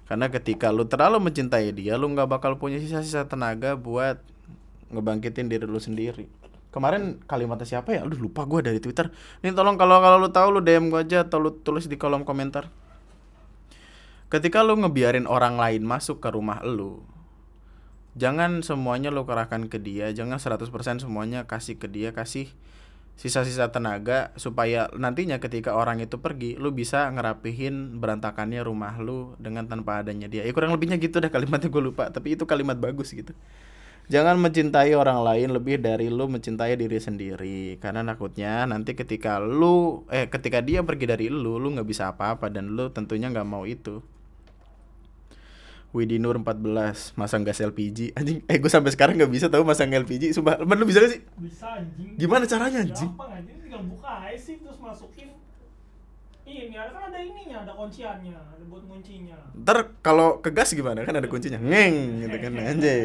Karena ketika lu terlalu mencintai dia, lu nggak bakal punya sisa-sisa tenaga buat ngebangkitin diri lu sendiri. Kemarin kalimatnya siapa ya? Aduh lupa gua dari Twitter. Ini tolong kalau kalau lu tahu lu DM gua aja atau lu tulis di kolom komentar. Ketika lu ngebiarin orang lain masuk ke rumah lu, jangan semuanya lu kerahkan ke dia, jangan 100% semuanya kasih ke dia, kasih sisa-sisa tenaga supaya nantinya ketika orang itu pergi lu bisa ngerapihin berantakannya rumah lu dengan tanpa adanya dia. Ya kurang lebihnya gitu dah kalimatnya gue lupa tapi itu kalimat bagus gitu. Jangan mencintai orang lain lebih dari lu mencintai diri sendiri karena takutnya nanti ketika lu eh ketika dia pergi dari lu lu nggak bisa apa-apa dan lu tentunya nggak mau itu Widi Nur 14 masang gas LPG anjing eh gue sampai sekarang nggak bisa tahu masang LPG sumpah lu bisa gak sih bisa anjing Gimana caranya, anjing? gampang anjing tinggal buka aja sih terus masukin ini ada kan ada ininya ada kunciannya ada buat kuncinya Ntar kalau ke gas gimana? Kan ada kuncinya. Ngeng gitu kan. Anjay.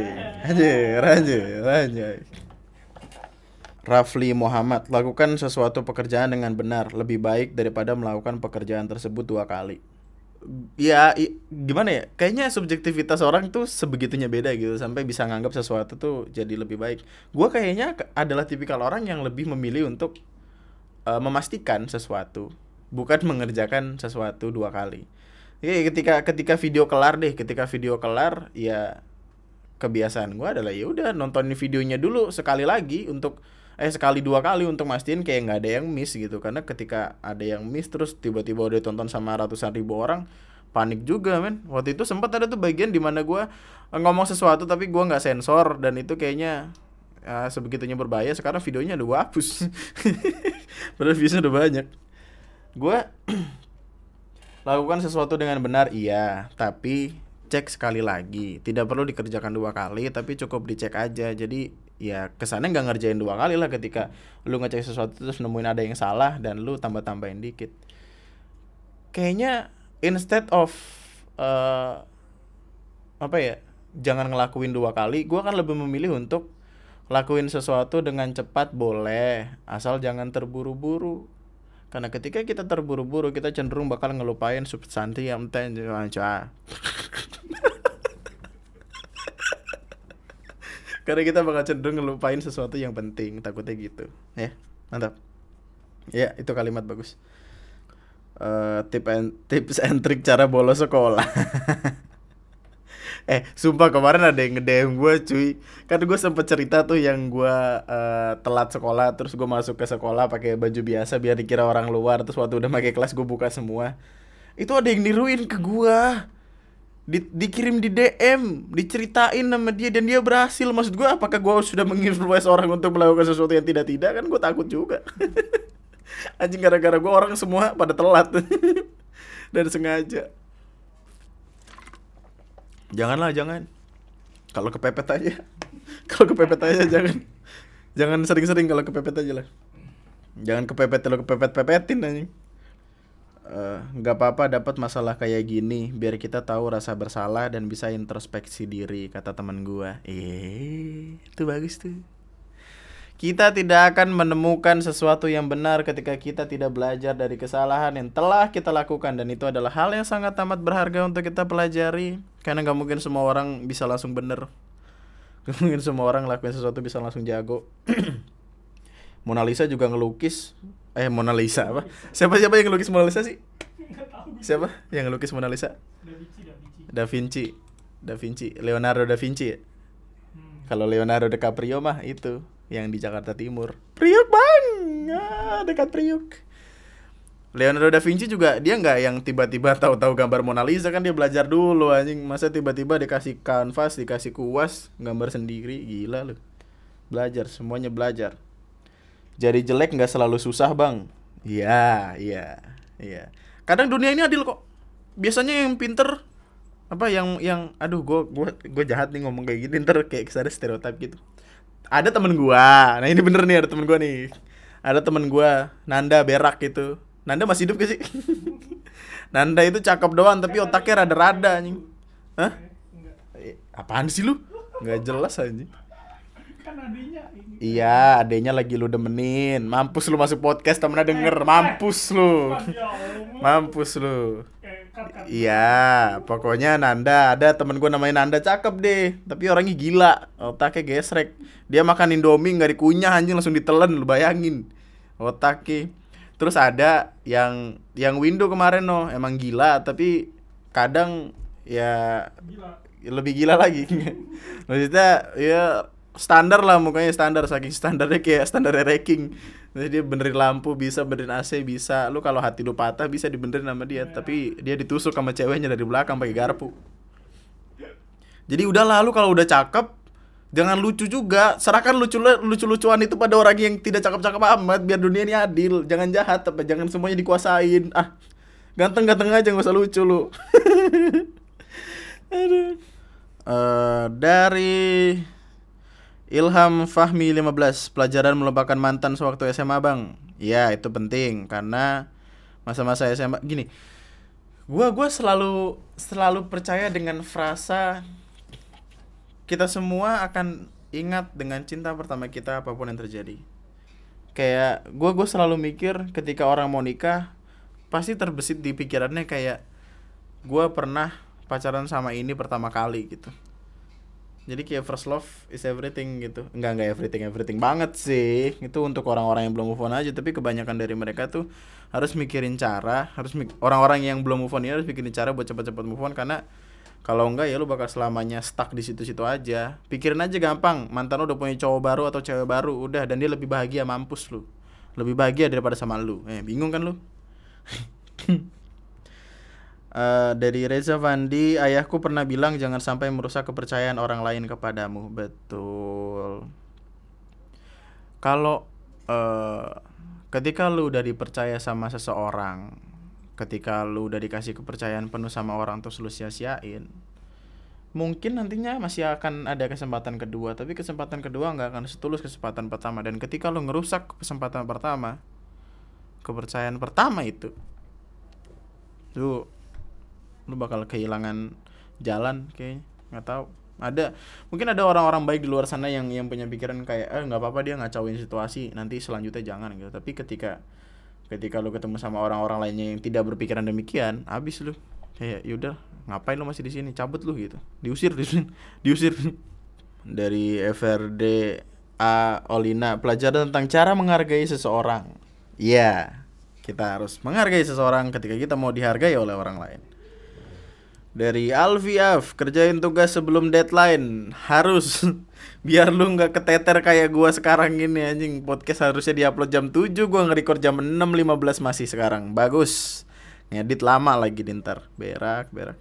Anjay, anjay, anjay. Rafli Muhammad, lakukan sesuatu pekerjaan dengan benar lebih baik daripada melakukan pekerjaan tersebut dua kali. Ya, gimana ya? Kayaknya subjektivitas orang tuh sebegitunya beda gitu sampai bisa nganggap sesuatu tuh jadi lebih baik. Gua kayaknya adalah tipikal orang yang lebih memilih untuk eh, memastikan sesuatu, bukan mengerjakan sesuatu dua kali. Jadi ketika ketika video kelar deh, ketika video kelar ya kebiasaan gua adalah ya udah nontonin videonya dulu sekali lagi untuk eh sekali dua kali untuk mastiin kayak nggak ada yang miss gitu karena ketika ada yang miss terus tiba-tiba udah tonton sama ratusan ribu orang panik juga men waktu itu sempat ada tuh bagian di mana gua eh, ngomong sesuatu tapi gua nggak sensor dan itu kayaknya eh, sebegitunya berbahaya sekarang videonya udah gua hapus padahal viewsnya udah banyak gua Lakukan sesuatu dengan benar, iya. Tapi cek sekali lagi. Tidak perlu dikerjakan dua kali, tapi cukup dicek aja. Jadi ya kesannya nggak ngerjain dua kali lah ketika lu ngecek sesuatu terus nemuin ada yang salah dan lu tambah-tambahin dikit. Kayaknya instead of eh apa ya, jangan ngelakuin dua kali, gua kan lebih memilih untuk lakuin sesuatu dengan cepat boleh, asal jangan terburu-buru. Karena ketika kita terburu-buru, kita cenderung bakal ngelupain substansi yang penting aja. Karena kita bakal cenderung ngelupain sesuatu yang penting, takutnya gitu. Ya, mantap. Ya, itu kalimat bagus. Eh tip and, tips and trick cara bolos sekolah. eh, sumpah kemarin ada yang nge-DM gue cuy. Kan gue sempet cerita tuh yang gue eh, telat sekolah, terus gue masuk ke sekolah pakai baju biasa biar dikira orang luar, terus waktu udah pakai kelas gue buka semua. Itu ada yang niruin ke gua di, dikirim di DM, diceritain sama dia dan dia berhasil. Maksud gua apakah gua sudah menginfluence orang untuk melakukan sesuatu yang tidak-tidak kan gua takut juga. Anjing gara-gara gua orang semua pada telat. dan sengaja. Janganlah, jangan. Kalau kepepet aja. kalau kepepet aja jangan. Jangan sering-sering kalau kepepet aja lah. Jangan kepepet lo kepepet-pepetin anjing. Eh, nggak apa-apa dapat masalah kayak gini biar kita tahu rasa bersalah dan bisa introspeksi diri kata teman gua. Eh itu bagus tuh. Kita tidak akan menemukan sesuatu yang benar ketika kita tidak belajar dari kesalahan yang telah kita lakukan dan itu adalah hal yang sangat amat berharga untuk kita pelajari karena nggak mungkin semua orang bisa langsung bener Gak mungkin semua orang lakuin sesuatu bisa langsung jago. Mona Lisa juga ngelukis eh Mona Lisa apa? Siapa siapa yang ngelukis Mona Lisa sih? Siapa yang ngelukis Mona Lisa? Da Vinci Da Vinci. Da Vinci. Da Vinci Leonardo da Vinci ya? Hmm. kalau Leonardo DiCaprio mah itu yang di Jakarta Timur. Priuk bang! Ah, dekat Priuk. Leonardo da Vinci juga dia nggak yang tiba-tiba tahu-tahu gambar Mona Lisa kan dia belajar dulu anjing. Masa tiba-tiba dikasih kanvas dikasih kuas gambar sendiri gila lu. Belajar semuanya belajar jadi jelek nggak selalu susah bang. Iya iya iya. Kadang dunia ini adil kok. Biasanya yang pinter apa yang yang aduh gue gue gue jahat nih ngomong kayak gini ntar kayak ke sana stereotip gitu. Ada temen gua. Nah ini bener nih ada temen gua nih. Ada temen gua Nanda berak gitu Nanda masih hidup gak sih? Nanda itu cakep doang tapi otaknya rada-rada anjing. Hah? Apaan sih lu? Nggak jelas anjing kan adanya ini Iya, adenya lagi lu demenin. Mampus lu masuk podcast temennya denger. Mampus lu. ya Allah Mampus lu. Eh, cut, cut. Iya, pokoknya Nanda ada temen gue namanya Nanda cakep deh, tapi orangnya gila, otaknya gesrek. Dia makan Indomie nggak dikunyah anjing langsung ditelan, lu bayangin. Otaknya. Terus ada yang yang window kemarin no, emang gila tapi kadang ya gila lebih gila lagi. Maksudnya ya standar lah mukanya standar saking standarnya kayak standar ranking. Jadi dia benerin lampu bisa, benerin AC bisa. Lu kalau hati lu patah bisa dibenerin sama dia, tapi dia ditusuk sama ceweknya dari belakang pakai garpu. Jadi udah lalu kalau udah cakep jangan lucu juga. Serahkan lucu lucu-lucuan itu pada orang yang tidak cakep-cakep amat biar dunia ini adil. Jangan jahat tapi jangan semuanya dikuasain. Ah. Ganteng-ganteng aja nggak usah lucu lu. Aduh. Eh, dari Ilham Fahmi 15 Pelajaran melupakan mantan sewaktu SMA bang. Ya itu penting Karena masa-masa SMA Gini Gua gua selalu Selalu percaya dengan frasa Kita semua akan Ingat dengan cinta pertama kita Apa pun yang terjadi. Kayak Gua gua selalu mikir Ketika orang mau nikah Pasti terbesit di pikirannya kayak Gua pernah pacaran sama ini pertama kali gitu jadi kayak first love is everything gitu. Enggak enggak everything everything banget sih. Itu untuk orang-orang yang belum move on aja. Tapi kebanyakan dari mereka tuh harus mikirin cara harus mik- orang-orang yang belum move on ini harus mikirin cara buat cepat-cepat move on. Karena kalau enggak ya lu bakal selamanya stuck di situ-situ aja. Pikirin aja gampang. Mantan lu udah punya cowok baru atau cewek baru udah. Dan dia lebih bahagia mampus lu. Lebih bahagia daripada sama lu. Eh bingung kan lu Eh, dari Reza Fandi, ayahku pernah bilang jangan sampai merusak kepercayaan orang lain kepadamu. Betul. Kalau eh ketika lu udah dipercaya sama seseorang, ketika lu udah dikasih kepercayaan penuh sama orang terus lu sia-siain, mungkin nantinya masih akan ada kesempatan kedua, tapi kesempatan kedua nggak akan setulus kesempatan pertama. Dan ketika lu ngerusak kesempatan pertama, kepercayaan pertama itu, lu lu bakal kehilangan jalan kayaknya. Nggak tahu. Ada mungkin ada orang-orang baik di luar sana yang yang punya pikiran kayak eh nggak apa-apa dia ngacauin situasi nanti selanjutnya jangan gitu. Tapi ketika ketika lu ketemu sama orang-orang lainnya yang tidak berpikiran demikian habis lu. Kayak yaudah ngapain lu masih di sini? Cabut lu gitu. Diusir diusir diusir. Dari FRD A Olina pelajaran tentang cara menghargai seseorang. Iya kita harus menghargai seseorang ketika kita mau dihargai oleh orang lain dari Alfiaf kerjain tugas sebelum deadline. Harus. Biar lu nggak keteter kayak gua sekarang ini anjing. Podcast harusnya diupload jam 7 gua nge-record jam 6.15 masih sekarang. Bagus. Ngedit lama lagi dintar berak berak.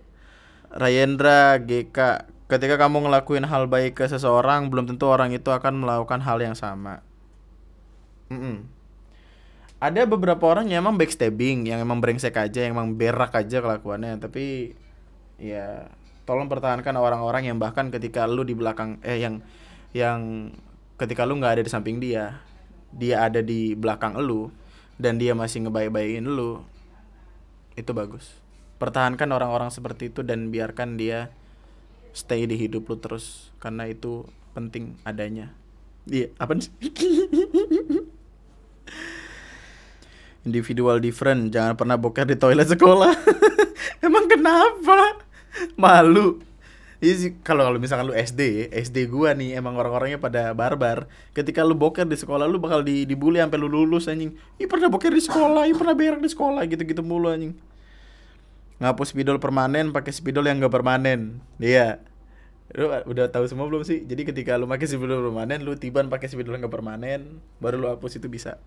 Rayendra GK ketika kamu ngelakuin hal baik ke seseorang belum tentu orang itu akan melakukan hal yang sama. Mm-mm. ada beberapa orang yang emang backstabbing yang emang brengsek aja yang emang berak aja kelakuannya. Tapi ya tolong pertahankan orang-orang yang bahkan ketika lu di belakang eh yang yang ketika lu nggak ada di samping dia dia ada di belakang lu dan dia masih ngebaik-baikin lu itu bagus. Pertahankan orang-orang seperti itu dan biarkan dia stay di hidup lu terus karena itu penting adanya. Iya apa sih? Individual different. Jangan pernah boker di toilet sekolah. Emang kenapa malu Iya kalau kalau misalkan lu SD, SD gua nih emang orang-orangnya pada barbar. Ketika lu boker di sekolah lu bakal di dibully sampai lu lulus anjing. Ih pernah boker di sekolah, ih pernah berak di sekolah gitu-gitu mulu anjing. Ngapus spidol permanen pakai spidol yang gak permanen. Iya. Lu udah tahu semua belum sih? Jadi ketika lu pakai spidol permanen, lu tiban pakai spidol yang gak permanen, baru lu hapus itu bisa.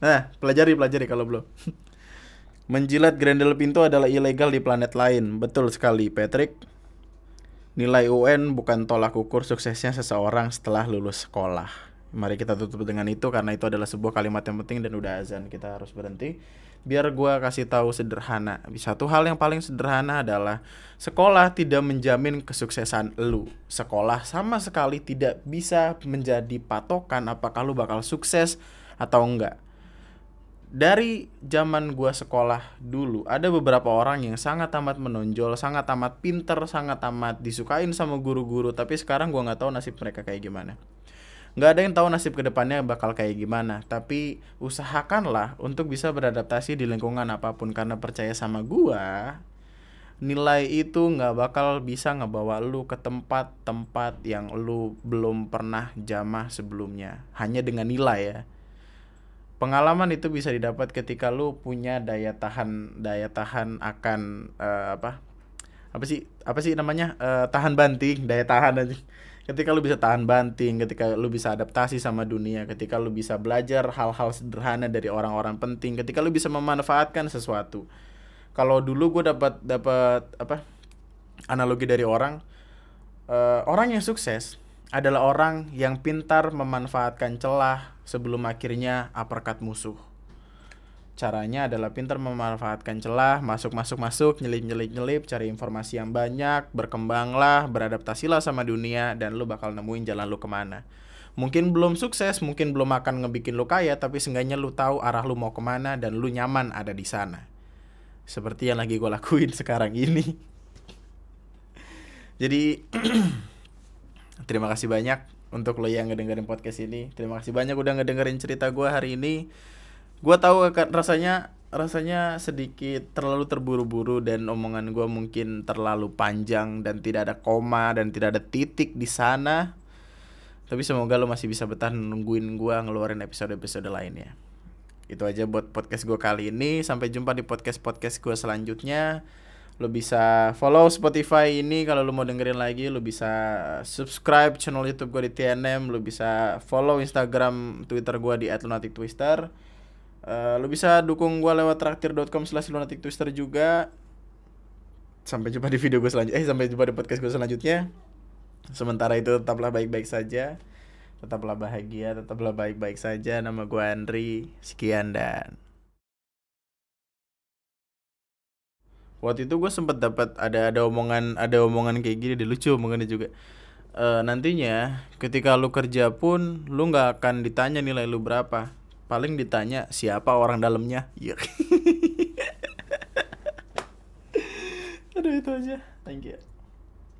Nah, pelajari pelajari kalau belum. Menjilat grendel pintu adalah ilegal di planet lain. Betul sekali, Patrick. Nilai UN bukan tolak ukur suksesnya seseorang setelah lulus sekolah. Mari kita tutup dengan itu karena itu adalah sebuah kalimat yang penting dan udah azan kita harus berhenti. Biar gua kasih tahu sederhana. Satu hal yang paling sederhana adalah sekolah tidak menjamin kesuksesan lu. Sekolah sama sekali tidak bisa menjadi patokan apakah lu bakal sukses atau enggak dari zaman gua sekolah dulu ada beberapa orang yang sangat amat menonjol, sangat amat pinter, sangat amat disukain sama guru-guru, tapi sekarang gua nggak tahu nasib mereka kayak gimana. nggak ada yang tahu nasib ke depannya bakal kayak gimana tapi usahakanlah untuk bisa beradaptasi di lingkungan apa pun karena percaya sama gua nilai itu nggak bakal bisa ngebawa lu ke tempat-tempat yang lu belum pernah jamah sebelumnya hanya dengan nilai ya pengalaman itu bisa didapat ketika lu punya daya tahan daya tahan akan eh, apa? Apa sih apa sih namanya? Eh, tahan banting daya tahan aja. Ketika lu bisa tahan banting ketika lu bisa adaptasi sama dunia ketika lu bisa belajar hal-hal sederhana dari orang-orang penting ketika lu bisa memanfaatkan sesuatu. Kalau dulu gue dapat dapat apa? Analogi dari orang eh, orang yang sukses adalah orang yang pintar memanfaatkan celah sebelum akhirnya uppercut musuh Caranya adalah pintar memanfaatkan celah, masuk masuk masuk, nyelip nyelip nyelip, cari informasi yang banyak, berkembanglah, beradaptasilah sama dunia, dan lu bakal nemuin jalan lu ke mana. Mungkin belum sukses, mungkin belum akan ngebikin lu kaya, tapi seenggaknya lu tahu arah lu mau ke mana dan lu nyaman ada di sana. Seperti yang lagi gue lakuin sekarang ini. Jadi terima kasih banyak untuk lo yang ngedengerin podcast ini. Terima kasih banyak udah ngedengerin cerita gue hari ini. Gue tahu akan rasanya rasanya sedikit terlalu terburu-buru dan omongan gue mungkin terlalu panjang dan tidak ada koma dan tidak ada titik di sana. Tapi semoga lo masih bisa betah nungguin gue ngeluarin episode-episode lainnya. Itu aja buat podcast gue kali ini. Sampai jumpa di podcast-podcast gue selanjutnya lo bisa follow Spotify ini kalau lo mau dengerin lagi lo bisa subscribe channel YouTube gue di TNM lo bisa follow Instagram Twitter gue di @lunatictwister. Eh, lo bisa dukung gue lewat traktir.com slash lunatic twister juga. Sampai jumpa di video gue selanjutnya eh sampai jumpa di podcast gue selanjutnya. Sementara itu tetaplah baik-baik saja. Tetaplah bahagia tetaplah baik-baik saja. Nama gue Andri. Sekian dan waktu itu gue sempet dapat ada ada omongan ada omongan kayak gini deh lucu omongannya juga. Eh, nantinya ketika lu kerja pun lu nggak akan ditanya nilai lu berapa. Paling ditanya siapa orang dalamnya. Iya. Aduh itu aja. Thank you